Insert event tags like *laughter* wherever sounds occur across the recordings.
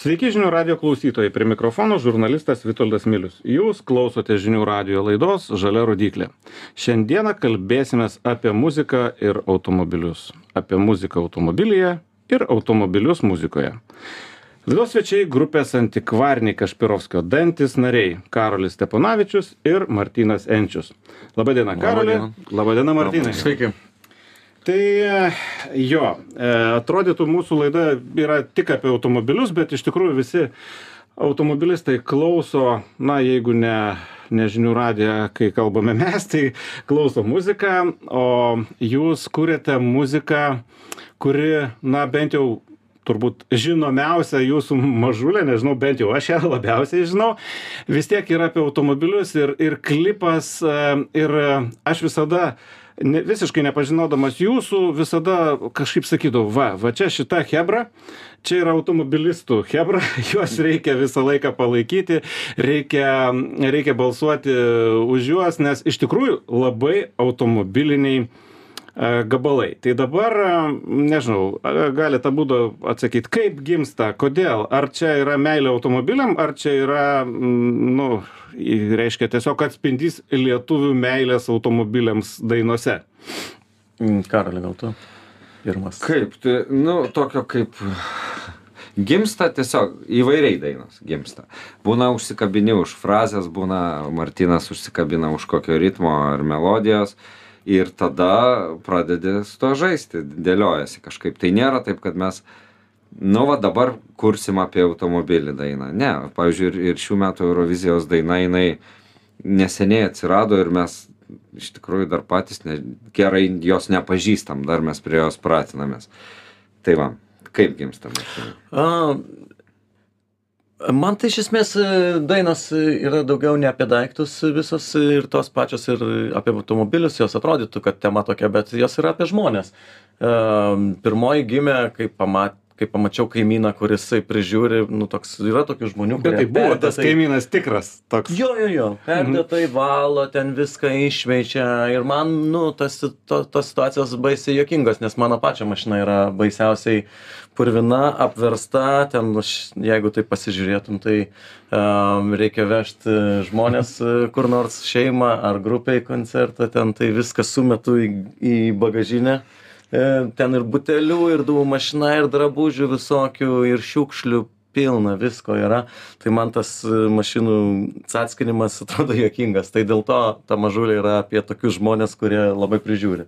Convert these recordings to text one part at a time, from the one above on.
Sveiki žinių radio klausytojai, prie mikrofono žurnalistas Vitoldas Milius. Jūs klausote žinių radio laidos Žalia rodiklė. Šiandieną kalbėsime apie muziką ir automobilius. Apie muziką automobilyje ir automobilius muzikoje. Laidos svečiai grupės antikvariniai Kašpirovskio dantis nariai Karolis Steponavičius ir Martinas Enčius. Labadiena, Karoli. Labadiena, Martinai. Sveiki. Tai jo, e, atrodytų mūsų laida yra tik apie automobilius, bet iš tikrųjų visi automobilistai klauso, na jeigu ne, ne žinių radiją, kai kalbame mes, tai klauso muziką, o jūs kuriate muziką, kuri, na bent jau turbūt žinomiausia jūsų mažulė, nežinau, bent jau aš ją labiausiai žinau, vis tiek yra apie automobilius ir, ir klipas e, ir aš visada ne, visiškai nepažinodamas jūsų, visada kažkaip sakydavau, va, va čia šita hebra, čia yra automobilistų hebra, *laughs* juos reikia visą laiką palaikyti, reikia, reikia balsuoti už juos, nes iš tikrųjų labai automobiliniai gabalai. Tai dabar, nežinau, galite abu atsakyti, kaip gimsta, kodėl, ar čia yra meilė automobiliam, ar čia yra, nu, reiškia tiesiog atspindys lietuvių meilės automobiliams dainose. Karali, gal tu pirmas. Kaip, tai, nu, tokio kaip gimsta tiesiog įvairiai dainos gimsta. Būna užsikabini už frazės, būna Martinas užsikabina už kokio ritmo ar melodijos ir tada pradedi su to žaisti, dėliojasi kažkaip. Tai nėra taip, kad mes, nu va dabar kursim apie automobilį dainą. Ne, pavyzdžiui, ir, ir šių metų Eurovizijos daina jinai neseniai atsirado ir mes iš tikrųjų dar patys ne, gerai jos nepažįstam, dar mes prie jos pratinamės. Tai va, kaip gimsta mašina? Man tai iš esmės dainos yra daugiau ne apie daiktus visos ir tos pačios ir apie automobilius, jos atrodytų, kad tema tokia, bet jos yra apie žmonės. Pirmoji gimė, kai pamat, kai pamačiau kaimyną, kuris prižiūri, nu toks yra tokių žmonių, Bet kurie tai buvo tas perdėtai- kaimynas tikras toks. Jo, jo, jo, perdėtai valo, ten viską išveičia ir man, nu, tas, to, tos situacijos baisiai jokingos, nes mano pačia mašina yra baisiausiai purvina, apversta, ten, jeigu tai pasižiūrėtum, tai um, reikia vežti žmonės e, kur nors šeimą ar grupiai koncertą, ten tai viską sumetu į, į bagažinę. E, ten ir butelių, ir dūmų mašina, ir drabužių visokių, ir šiukšlių pilna visko yra. Tai man tas e, mašinų atskinimas *laughs* atrodo juokingas. Tai dėl to ta mažulė yra apie tokius žmonės, kurie labai prižiūri.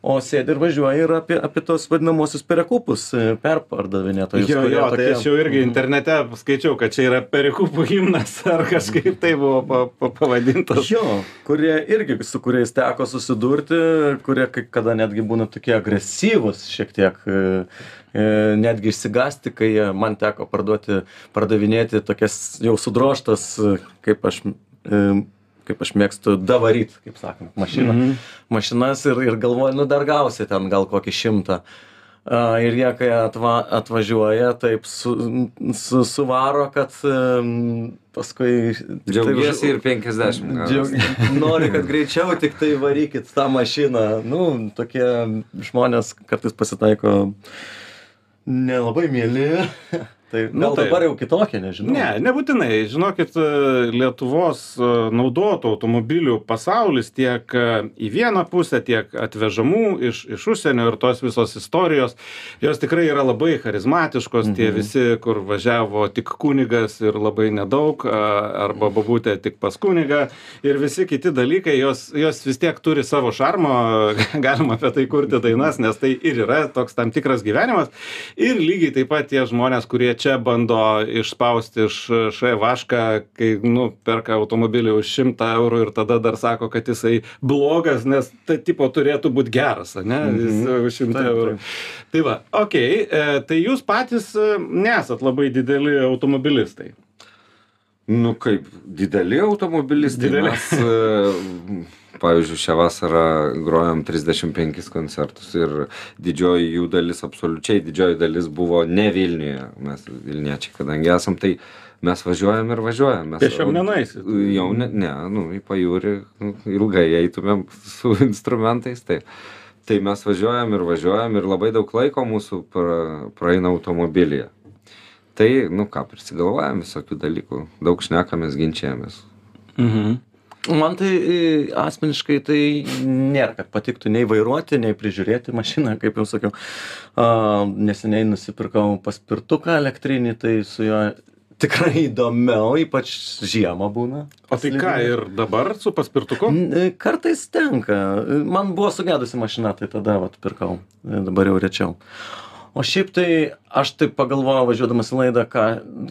O sėdi ir važiuoja ir apie, apie tos vadinamosius perekupus, e, perpardavinėtojus. Jo, jo, tai aš jau irgi internete skaičiau, kad čia yra perikupų himnas *laughs* ar kažkaip tai buvo pa, pa, pavadintas. Jo, kurie irgi su kuriais teko susidurti, kurie kai kada netgi būna tokie agresyvūs šiek tiek, e, e, netgi išsigasti, kai man teko parduoti, pardavinėti tokias jau sudroštas, e, kaip aš, kaip aš mėgstu, davaryt, kaip sakant, mašiną. Mhm. Mašinas ir, ir galvoju, nu dar gausi ten gal kokį šimtą. A, Ir jie, kai atva, atvažiuoja, taip su, su, suvaro, kad um, paskui... Džiaugiesi ir 50. gausi. Džiaug... *laughs* Nori, kad greičiau tik tai varykit tą mašiną. Nu, tokie žmonės kartais pasitaiko nelabai mėly. *laughs* Tai gal Nu, taip. dabar jau kitokie, nežinau. Ne, nebūtinai. Žinokit, e, Lietuvos e, naudotų automobilių pasaulis tiek e, į vieną pusę, tiek atvežamų iš, iš užsienio ir tos visos istorijos, jos tikrai yra labai charizmatiškos. Mhm. Tie visi, kur važiavo tik kunigas ir labai nedaug, arba babutė tik pas kunigą ir visi kiti dalykai, jos, jos vis tiek turi savo šarmo, *laughs* galima apie tai kurti dainas, nes tai ir yra toks tam tikras gyvenimas. Ir lygiai taip pat tie žmonės, kurie čia bando išspausti iš š vašką, kai, nu, perka automobilį už 100 eurų ir tada dar sako, kad jisai blogas, nes tai tipo turėtų būti geras, ne? Jis už 100 Taip, eurų. Tai va, okei, okay, tai jūs patys e, nesat labai dideli automobilistai. Nu kaip, dideli automobilistai. Dideli. Mes, e, pavyzdžiui, šią vasarą grojom 35 koncertus ir didžioji jų dalis, absoliučiai didžioji dalis buvo ne Vilniuje. Mes Vilniečiai, kadangi esam, tai mes važiuojam ir važiuojam. Mes, Pėsčiom nenueisit? Jau ne, ne, nu, į pajūrį nu, ilgai eitumėm su *laughs* instrumentais. Tai, tai mes važiuojam ir važiuojam ir labai daug laiko mūsų pra, praeina automobilyje. Tai, nu ką, prisigalvojam visokių dalykų, daug šnekamės, ginčiamės. Mhm. Man tai e, asmeniškai tai nėra, kad patiktų nei vairuoti, nei prižiūrėti mašiną, kaip jau sakiau. A, neseniai nusipirkau paspirtuką elektrinį, tai su juo tikrai įdomiau, ypač žiemą būna. O tai ką, ir dabar su paspirtuku? E, Kartais tenka. Man buvo sugedusi mašina, tai tada vat, pirkau. E, Dabar jau rečiau. O šiaip tai aš taip pagalvojau važiuodamas į laidą, ką,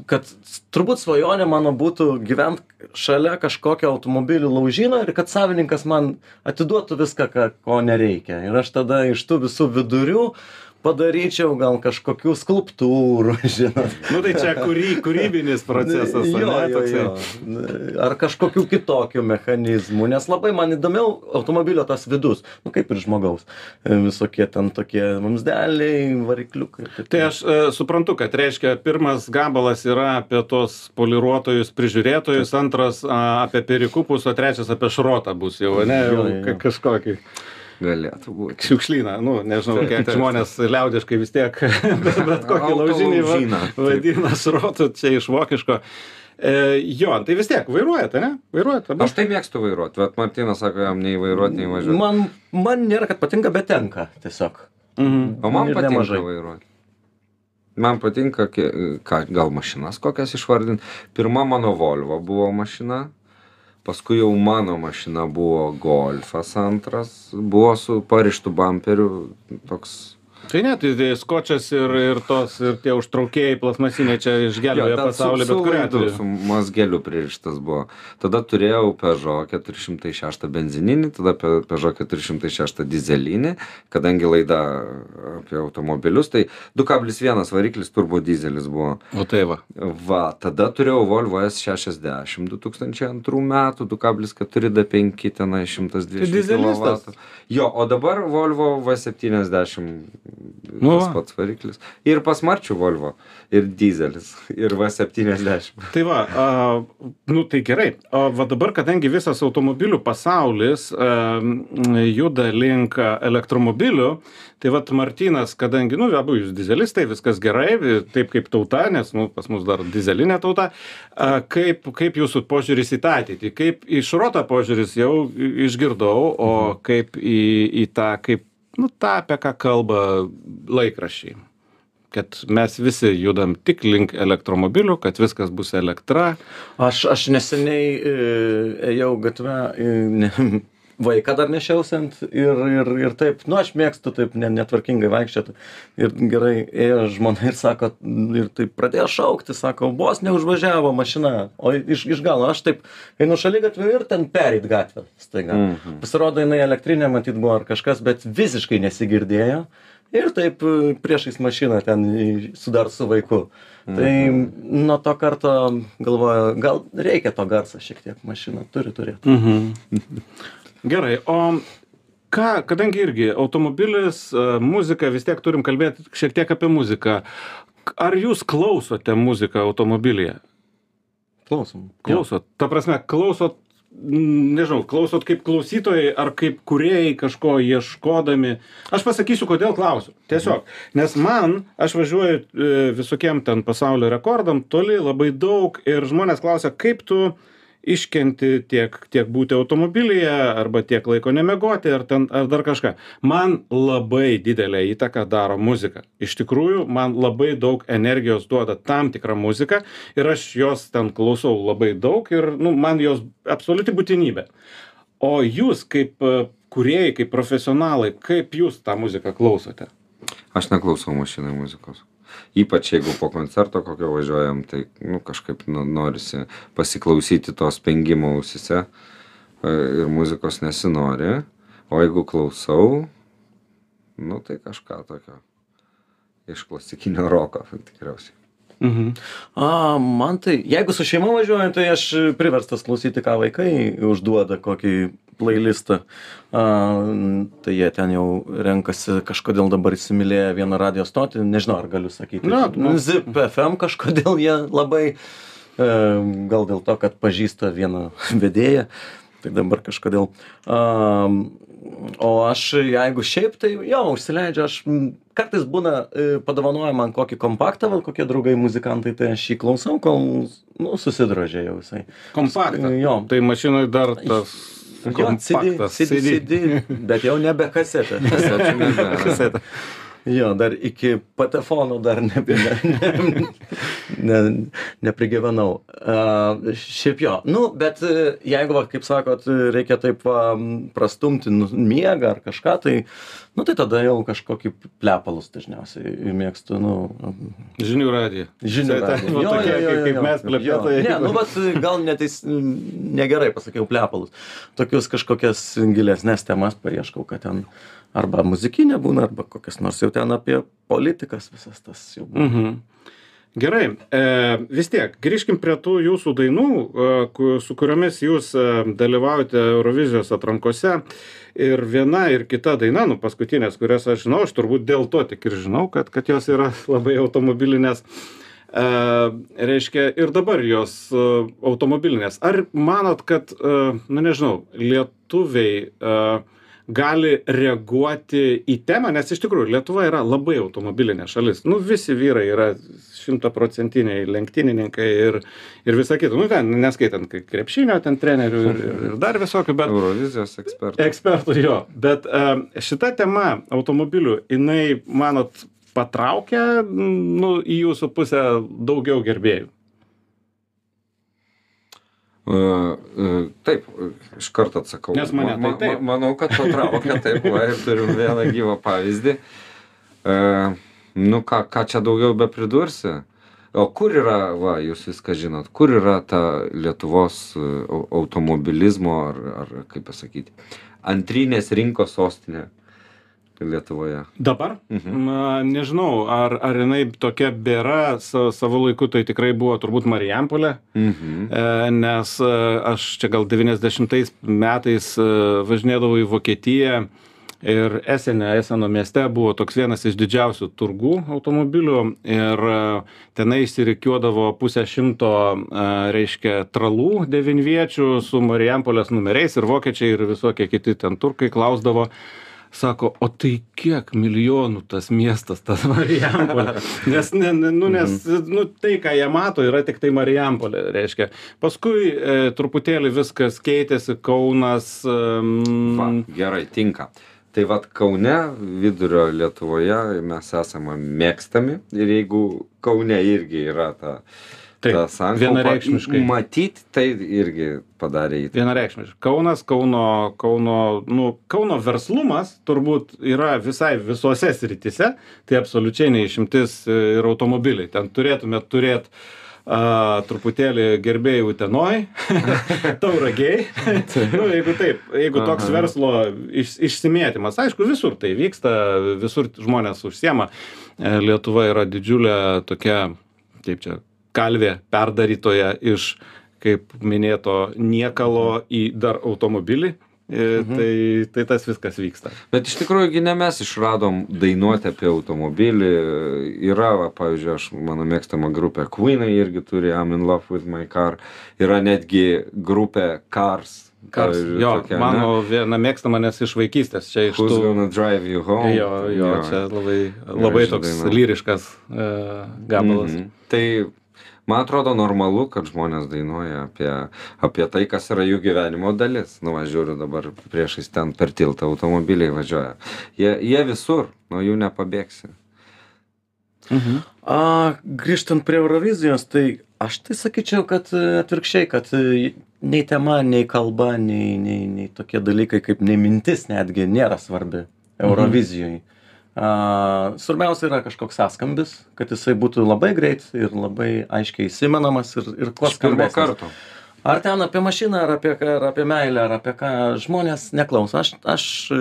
kad turbūt svajonė mano būtų gyventi šalia kažkokio automobilių laužino ir kad savininkas man atiduotų viską, ką, ko nereikia. Ir aš tada iš tų visų vidurių padaryčiau gal kažkokių skulptūrų, *laughs* žinot. Nu tai čia kūry, kūrybinis procesas, Jo, ar ne, jo, jo. Ar kažkokių kitokių mechanizmų, nes labai man įdomiau automobilio tas vidus, nu kaip ir žmogaus. Visokie ten tokie vamzdeliai, varikliukai. Tai aš e, suprantu, kad reiškia, pirmas gabalas yra apie tos poliruotojus, prižiūrėtojus, antras a, apie perikupus, o trečias apie šrotą bus jau, ne, Jo, jau jo. ka- kažkokį Galėtų būti. šiukšlyną, nu, nežinau, kiek žmonės liaudiškai vis tiek, bet, *laughs* bet kokį laužinį va- vadina šrotu, čia iš vokiško. E, jo, tai vis tiek vairuojate, ne? Vairuojate, Aš tai mėgstu vairuoti, bet Martinas sako, jam nei vairuoti, nei važiuoti. Man, man nėra, kad patinka, bet tenka tiesiog. Mhm. O man patinka nemažai. vairuoti. Man patinka, ką, gal mašinas kokias išvardinti. Pirma mano Volvo buvo mašina, paskui jau mano mašina buvo Golfas antras, buvo su parištu bumperiu, toks Tai ne, tai, tai skočias ir, ir tos, ir tie užtraukėjai plasmasiniai čia išgelbėjo pasaulį, bet kuriuo atveju. su mazgeliu pririštas buvo. Tada turėjau Peugeot 406 benzininį, tada Pe- Peugeot 406 dizelinį, kadangi laida apie automobilius, tai 2,1 variklis turbo dizelis buvo. O tai va. Va, tada turėjau Volvo S60 2002 metų, 2,4 D5 tenai 120 Tai dizelistas. kW. Jo, o dabar Volvo V70 Nu tas pats variklis. Ir pas Marčių Volvo, ir dizelis, ir V70. Tai va, a, nu tai gerai. O va dabar, kadangi visas automobilių pasaulis a, juda link elektromobilių, tai va Martinas, kadangi, nu, abu jūs dizelistai, viskas gerai, taip kaip tauta, nes nu, pas mus dar dizelinė tauta, a, kaip, kaip jūsų požiūris į tą ateitį, kaip į šrotą požiūris jau išgirdau, o kaip į, į tą, kaip, nu, tą, apie ką kalba laikrašiai kad mes visi judam tik link elektromobilių, kad viskas bus elektra. Aš, aš neseniai e, ėjau gatvę, e, ne, vaiką dar nešiausiant ir, ir, ir taip, nu aš mėgstu taip ne, netvarkingai vaikščioti. Ir gerai ėjo žmona ir sako, ir taip pradėjo šaukti, sako, vos neužvažiavo mašina, o iš, iš galo aš taip einu šalia gatvę ir ten pereit gatvę. Staiga. Mhm. Pasirodo, jinai elektrinė matyt buvo ar kažkas, bet visiškai nesigirdėjo. Ir taip e, priešais mašiną ten su dar su vaiku. Tai nuo to karto galvoju, gal reikia to garso šiek tiek mašina turi turėti. Gerai, o ką, kadangi irgi automobilis, e, muzika, vis tiek turim kalbėti šiek tiek apie muziką. Ar jūs klausote muziką automobilyje? Klausom. Klausot. Ta prasme, klausot, nežinau, klausot kaip klausytojai ar kaip kuriejai kažko ieškodami. Aš pasakysiu, kodėl klausiu. Tiesiog. Nes man, aš važiuoju e, visokiem ten pasaulio rekordam, toli labai daug ir žmonės klausia, kaip tu iškenti tiek, tiek būti automobilyje, arba tiek laiko nemegoti, ar, ten, ar dar kažką. Man labai didelę įtaką daro muzika. Iš tikrųjų, man labai daug energijos duoda tam tikra muzika ir aš jos ten klausau labai daug ir nu, man jos absoliuti būtinybė. O jūs kaip e, kūrėjai, kaip profesionalai, kaip jūs tą muziką klausote? Aš neklausau mašinai muzikos. Ypač jeigu po koncerto kokio važiuojam, tai nu, kažkaip nu, norisi pasiklausyti to spengimo ausise e, ir muzikos nesinori. O jeigu klausau, nu tai kažką tokio iš klasikinio roko *laughs* tikriausiai. Mhm. A, man tai, jeigu su šeima važiuoju, tai aš priverstas klausyti, ką vaikai užduoda, kokį playlistą. A, tai jie ten jau renkasi kažkodėl dabar įsimylėję vieną radio stotį, nežinau, ar galiu sakyti. Na, nu. Zip FM kažkodėl jie labai, e, gal dėl to, kad pažįsta vieną *laughs* vedėją. tai dabar kažkodėl. Um, o aš jeigu šiaip, tai jo, užsileidžiu, aš kartais būna e, padovanoja man kokį kompaktą, val kokie draugai muzikantai, tai aš jį klausau, kol nu, susidrožė jau visai. Kompaktą. Jo. Tai mašinoj dar tas Jo, CD, kompaktas. CD, CD, bet jau nebe kasetė. *laughs* Kasetė. Jo, dar iki patefono dar ne, ne, ne, ne, neprigyvenau. Uh, šiaip jo, nu, bet e, jeigu, va, kaip sakot, reikia taip va, prastumti nu, miegą ar kažką, tai, nu, tai tada jau kažkokį plepalus dažniausiai mėgstu, nu, Žinių radija. žinių. Tai radijo. va Jo, tokie, jo, jo, kaip- jo. mes plepetai. Jo. Ne, nu, vat, gal neteis, negerai pasakiau plepalus. Tokius kažkokias gilesnės temas paieškau, kad ten arba muzikinė būna, arba kokias nors jau ten apie politikas visas tas jau būna. Mhm. Gerai, e, vis tiek, grįžkim prie tų jūsų dainų, e, su kuriomis jūs e, dalyvaujate Eurovizijos atrankose. Ir viena ir kita daina, nu paskutinės, kurias aš žinau, aš turbūt dėl to tik ir žinau, kad, kad jos yra *laughs* labai automobilinės. E, reiškia, ir dabar jos e, automobilinės. Ar manot, kad, e, nu nežinau, lietuviai e, gali reaguoti į temą, nes iš tikrųjų Lietuva yra labai automobilinė šalis. Nu, visi vyrai yra šimtaprocentiniai lenktynininkai ir, ir visa kita. Nu, ten, neskaitant kai krepšinio, ten trenerių ir, ir, dar visokių, bet Eurovizijos ekspertai. ekspertų jo. Bet e, šita tema automobilių, jinai, manot, patraukia nu, į jūsų pusę daugiau gerbėjų. E, e, Taip, iš karto atsakau. Nes mane Ma- ma- tai taip. ma- Manau, kad patraukia taip, va, ir turim vieną gyvą pavyzdį. E, Nu, ką, ką čia daugiau be pridursi? O kur yra, va, jūs viską žinot, kur yra ta Lietuvos au- automobilizmo, ar, ar kaip pasakyti, antrinės rinkos sostinė Lietuvoje? Dabar? Mhm. Na, nežinau, ar, ar jinai tokia bėra, sa, savo laiku tai tikrai buvo turbūt Marijampolė, Mhm. e, nes e, aš čia gal 90 metais e, važinėdavau į Vokietiją ir Esene, Eseno mieste buvo toks vienas iš didžiausių turgų automobilių ir tenai išsirikiuodavo pusę šimto, reiškia, tralų devinviečių su Marijampolės numeriais ir vokiečiai ir visokie kiti ten turkai klausdavo, Sako, o tai kiek milijonų tas miestas, tas Marijampolė? *laughs* Nes, ne, ne, nu, nes nu, tai, ką jie mato, yra tik tai Marijampolė, reiškia. Paskui e, truputėlį viskas keitėsi, Kaunas. Va, gerai, tinka. Tai vad Kaune, vidurio Lietuvoje mes esame mėgstami ir jeigu Kaune irgi yra ta, Taip, ta sankaupa, vienareikšmiškai. Matyti tai irgi padarė įtaką. Vienareikšmiškai. Kaunas, Kauno, Kauno, nu, Kauno verslumas turbūt yra visai visose sritise, tai absoliučiai neišimtis ir automobiliai. Ten turėtume turėti uh, truputėlį gerbėjų tenoj, *laughs* tauragiai. nu, jeigu taip, jeigu toks Aha. verslo iš, išsimėtymas, aišku, visur tai vyksta, visur žmonės užsiema. E, Lietuva yra didžiulė tokia, kaip čia, kalvė perdarytoja iš, kaip minėto, niekalo į dar automobilį. E, Tai, tai tas viskas vyksta. Bet iš tikrųjų, ne mes išradom dainuoti apie automobilį. Yra, va, pavyzdžiui, aš, mano mėgstama grupė Queenai irgi turi I'm in love with my car. Yra netgi grupė Cars. Kars, jo, tokia, mano viena mėgstama, nes iš vaikystės čia ne? iš Who's tų... gonna drive you home? Jo, jo, čia labai, labai toks daina. lyriškas e, gabalas. Mhm. Tai man atrodo normalu, kad žmonės dainuoja apie, apie tai, kas yra jų gyvenimo dalis. Nu, aš žiūriu dabar priešais ten per tiltą automobiliai važiuoja. Jie, jie visur, nuo jų nepabėgsi. Mhm. A, grįžtant prie Eurovizijos, tai aš tai sakyčiau, kad e, atvirkščiai, kad e, nei tema, nei kalba, nei, nei, nei tokie dalykai kaip nei mintis netgi nėra svarbi Eurovizijoje. A, svarbiausia yra kažkoks sąskambis, kad jisai būtų labai greit ir labai aiškiai įsimenamas ir, ir kuo skambesnis. Ar ten apie mašiną, ar apie, ką- ar apie meilę, ar apie ką žmonės neklauso. Aš, aš e,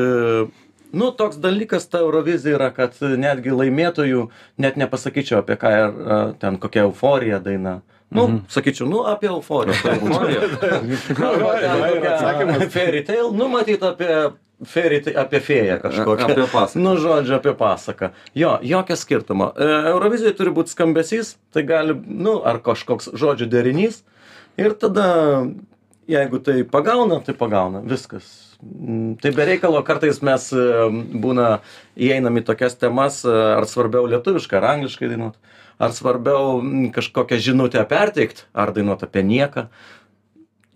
nu, toks dalykas ta Eurovizija yra, kad netgi laimėtojų net nepasakyčiau apie ką ir ten kokia euforija daina. Nu, mhm. sakyčiau, nu, apie euforiją. turbūt. *laughs* Arba ten ir atsakymas. kokia Fairy tale, nu, matyt, apie fairy, ta- apie fėją kažkokią. Apie pasaką. Nu, žodžiu, apie pasaką. Jo, jokio skirtumo. E, Eurovizijoje turi būti skambesys, tai gali, nu, ar kažkoks žodžių derinys. Ir tada jeigu tai pagauna, tai pagauna, viskas. Mm, Tai be reikalo kartais mes e, būna įeinam į tokias temas, e, ar svarbiau lietuviškai, ar angliškai dainuot, ar svarbiau mm, kažkokią žinutę perteikti, ar dainuot apie nieką.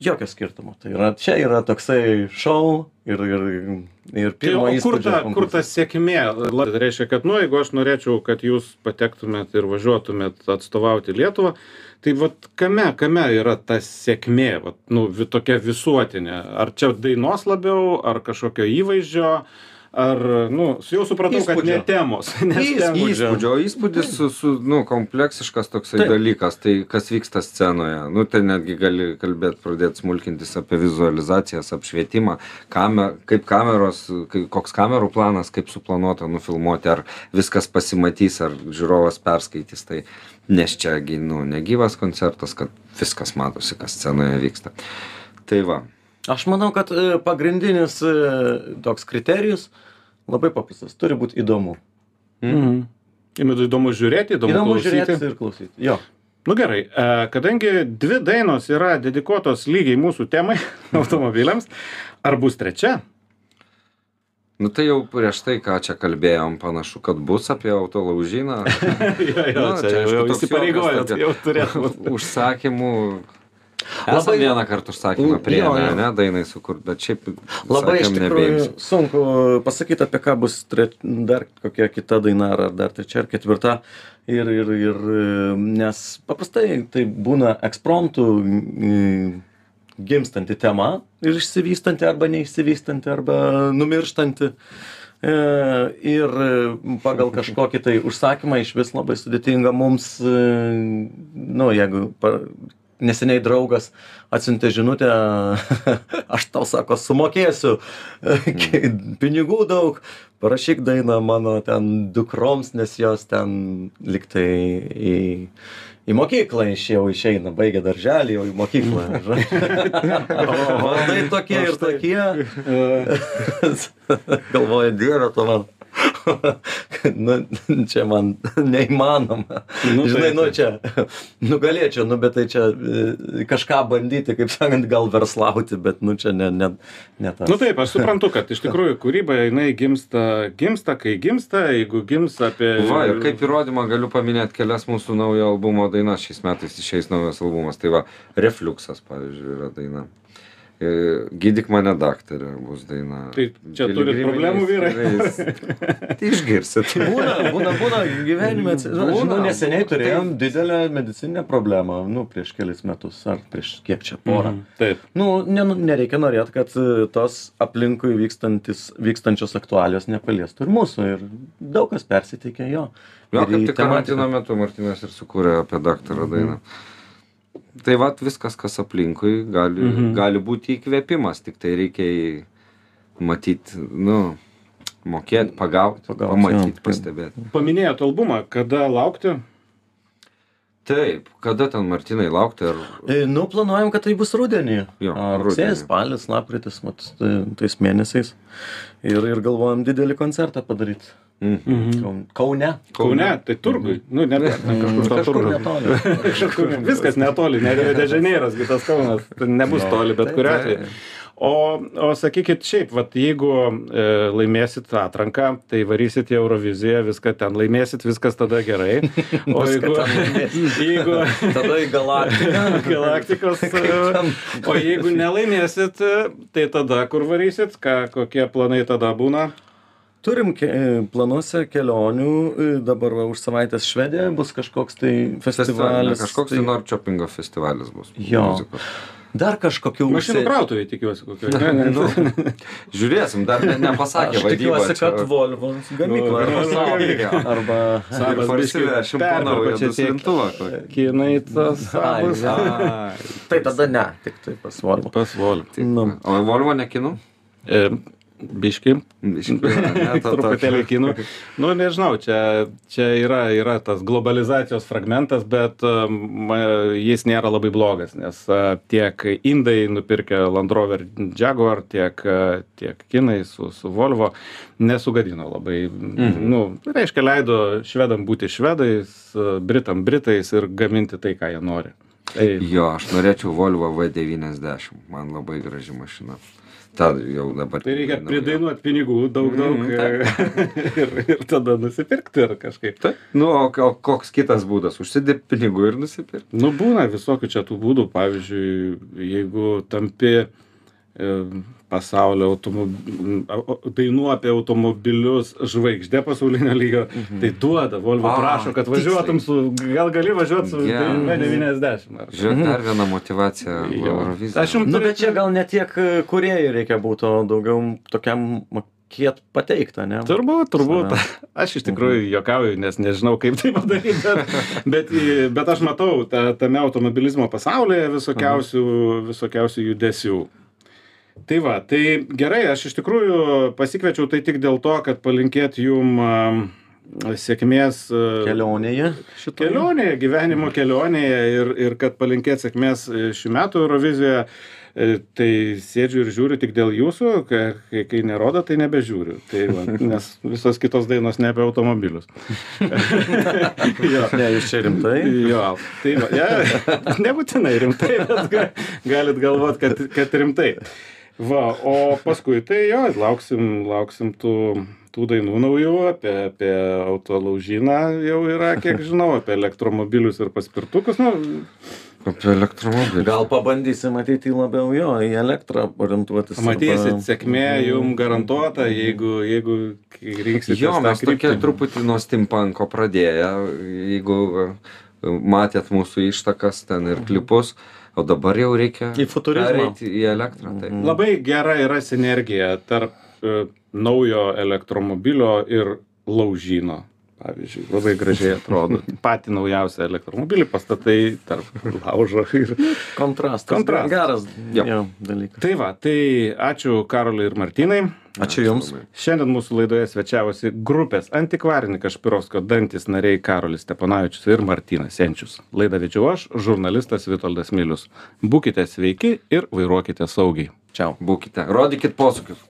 Jokio skirtumo. Tai yra, čia yra toksai šou ir, ir, ir Tai, pirmo įspūdžio kur ta sėkmė? La- Tai reiškia, kad, nu, jeigu aš norėčiau, kad jūs patektumėt ir važiuotumėt atstovauti Lietuvą, tai vat kame, kame yra ta sėkmė, vat, nu, vi, tokia visuotinė? Ar čia dainos labiau, ar kažkokio įvaizdžio, ar, nu, jau supratau, kad ne temos. Nes temų čia- Įspūdžio, įspūdis su, su, nu, kompleksiškas toksai dalykas, tai kas vyksta scenoje. Nu, tai netgi gali kalbėti, pradėti smulkintis apie vizualizacijas, apšvietimą, kamer, kaip kameros, kai, koks kamerų planas, kaip suplanuota nufilmuoti, ar viskas pasimatys, ar žiūrovas perskaitys. Tai nes čiagi, nu, negyvas koncertas, kad viskas matosi, kas scenoje vyksta. Tai va. Aš manau, kad e, pagrindinis e, toks kriterijus labai paprastas. Turi būti įdomu. Mhm. Įdomu įdomu žiūrėti, įdomu, Įdomu klausyti. žiūrėti ir klausyti. Jo. Nu gerai, e, kadangi dvi dainos yra dedikuotos lygiai mūsų temai *laughs* automobiliams, ar bus trečia? Nu tai jau prieš tai, ką čia kalbėjom, panašu, kad bus apie autolaužyną. *laughs* jo, jo, Nu, čia čia, jau įsipareigojot, jau turėtų *laughs* užsakymų. Labai- Esam vieną kartą užsakymą Jo, priėmę, jo. ne, dainai sukurt, bet šiaip Labai iš sakėm, tikrųjų nebeimsim. sunku pasakyti, apie ką bus tre, dar kokia kita daina, ar dar trečia, ar ketvirta. Ir, ir, ir, nes paprastai tai būna ekspromptų mm, gimstanti tema ir išsivystanti arba neišsivystanti arba numirštanti. E, Ir pagal kažkokį tai užsakymą iš vis labai sudėtinga mums, e, nu, jeigu neseniai draugas atsiuntė žinutę, *laughs* aš tau sako, sumokėsiu *laughs* mm. pinigų daug, parašyk dainą mano ten dukroms, nes jos ten liktai į, į mokyklą išėjau, išeina, baigė darželį, jau į mokyklą. *laughs* o tai tokie ir tokie. Galvoju, dieve to man. *laughs* nu, čia man neįmanoma. Nu, Nu, Žinai, taip, nu čia, nu galėčiau, nu bet tai čia e, kažką bandyti, kaip sakant, gal verslauti, bet nu čia ne, ne, ne tas. Nu taip, aš suprantu, kad iš tikrųjų kūryba, jinai gimsta, gimsta, kai gimsta, jeigu gimsta apie... Va, ir kaip įrodymą galiu paminėti kelias mūsų naujo albumo dainas. Šiais metais išeis naujas albumas. Tai va, Refluxas, pavyzdžiui, yra daina. E, Gydyk mane daktarė bus daina. Tai čia turit problemų, vyrai? *laughs* Tai išgirsit. Būna, būna, būna gyvenime. Nu, Būna, žinau, neseniai turėjom didelę medicininę problemą, nu, prieš kelis metus, ar prieš kiek čia porą. Mhm, Taip. Nu, ne, nereikia norėti, kad e, tos aplinkui vykstančios aktualios nepaliestų ir mūsų. Ir daug kas persiteikė jo. Jo, kaip tik karantino metu Martinas ir sukūrė apie daktarą dainą. Tai va, viskas, kas aplinkui, gali, Mhm. gali būti įkvėpimas, tik tai reikia matyti, nu, mokėti, pagauti, Pagaut, pamatyti, jo. pastebėti. Paminėjot albumą, kada laukti? Taip, kada ten Martinai laukti ar... E, Nu, planuojam, kad tai bus rudenį. Jo, rugsėjas, spalis, lapkritis, tai- tais mėnesiais. Ir, ir galvojam didelį koncertą padaryti. Mhm. Kaune. Kaune, tai turgui. Nu, ne, ne, kažkur to Kažkur turgui. netoli. *laughs* Kažkur viskas netoli, ne Dežaneiras, kitas Kaunas, tai nebus toli, bet kuriuo atveju. O, o sakykit, šiaip, vat, jeigu e, laimėsit atranką, tai varysit į Euroviziją, viską ten laimėsit, viskas tada gerai. O jeigu, *laughs* jeigu Tada į galaktiką. *laughs* galaktikos, e, o jeigu nelaimėsit, e, tai tada kur varysit, ką, kokie planai tada būna? Turim ke planuose kelionių, dabar va, už savaitės Švedija bus kažkoks tai Festivalis. festivalis. Kažkoks tai Norčiopingo festivalis bus. Jo. muzikos. Dar kažkokių Mašinų krautuvai tikiuosi kokio. *laughs* Ne, ne, Nu, žiūrėsim, dar ne, nepasakė Aš vadyba. tikiuosi, kad Volvo gamykla Nu, arba nu. Arba Sabas biškį Parsivešim po duslintuvą. kokį. Kinai tas Tai tada ne, tik tai pas Volvo. Pas Volvo. tai- Nu. O Volvo nekinu? E, biški, Ne, truputėlį kinų. Nu, nežinau, čia, čia yra, yra tas globalizacijos fragmentas, bet um, jis nėra labai blogas, nes uh, tiek indai nupirkę Land Rover Jaguar, tiek, uh, tiek kinai su, su Volvo nesugadino labai. Mhm. Nu, reiškia, leido švedam būti švedais, uh, britam britais ir gaminti tai, ką jie nori. Tai Jo, aš norėčiau Volvo V90, man labai graži mašina. Ta jau dabar. Tai reikia pridainuoti pinigų daug, daug Mhm, *laughs* ir, ir tada nusipirkti ir kažkaip. Taip. Nu, o, o koks kitas būdas? Užsidėti pinigų ir nusipirkti. Nu, būna visokių čia tų būdų. Pavyzdžiui, jeigu tampi e, pasaulio automobilių, dainų apie automobilius žvaigždė pasaulinio lygio, tai duoda, Volvo A, prašo, kad važiuotum su, gal gali važiuoti su Geras. V90. Ar... Žiūrėk, dar viena motivacija. Jo. Eurovizija. Aš jums Nu, bet čia gal ne tiek kuriejų reikia būti, o daugiau tokiam mokėt pateiktą, ne? Turbūt, turbūt. Aš iš tikrųjų juokauju, nes nežinau, kaip tai padaryti, bet, bet, bet aš matau ta, tame automobilizmo pasaulyje visokiausių, visokiausių judesių. Tai va, tai gerai, aš iš tikrųjų pasikviečiau tai tik dėl to, kad palinkėt jum sėkmės a, Kelionėje. šitoje. kelionėje, gyvenimo kelionėje ir, ir kad palinkėt sėkmės e, šių metų Eurovizijoje. E, Tai sėdžiu ir žiūriu tik dėl jūsų, kai, kai, nerodo, tai nebežiūriu. Tai va, *laughs* nes visos kitos dainos ne apie automobilius. *laughs* jo. Ne, jūs čia rimtai. Jo, tai va, ja, *laughs* nebūtinai rimtai, bet ga, galit galvot, kad, kad rimtai. Va, o paskui tai jo, lauksim, lauksim tų, tų dainų naujų, apie, apie autolaužyną jau yra, kiek *laughs* žinau, apie elektromobilius ir paspirtukus. Nu, Apie elektromobilį. Gal pabandysim matyti labiau jo, į elektrą orientuotis. matysit, arba- sėkmė jum garantuota, jeigu, jeigu rinksit. Jo, mes tokie truputį nuo steampunko pradėję, jeigu e, matėt mūsų ištakas ten ir klipus, o dabar jau reikia Į futurizmą. į elektrą. Tai. Labai gera yra sinergija tarp e, naujo elektromobilio ir laužyno. Pavyzdžiui, labai gražiai atrodo. *laughs* Pati naujausia elektromobilį pastatai tarp laužo ir... Kontrastas. Kontrastas. Geras Jo. jo, dalykas. Tai va, tai ačiū Karoliui ir Martinai. Ačiū Jums. Šiandien mūsų laidoje svečiavosi grupės Antikvarininkas Špirovsko dantis nariai Karolis Steponavičius ir Martinas Senčius. Laidą vedžiau aš, žurnalistas Vitoldas Milius. Būkite sveiki ir vairuokite saugiai. Čiau. Būkite, rodykit posūkius.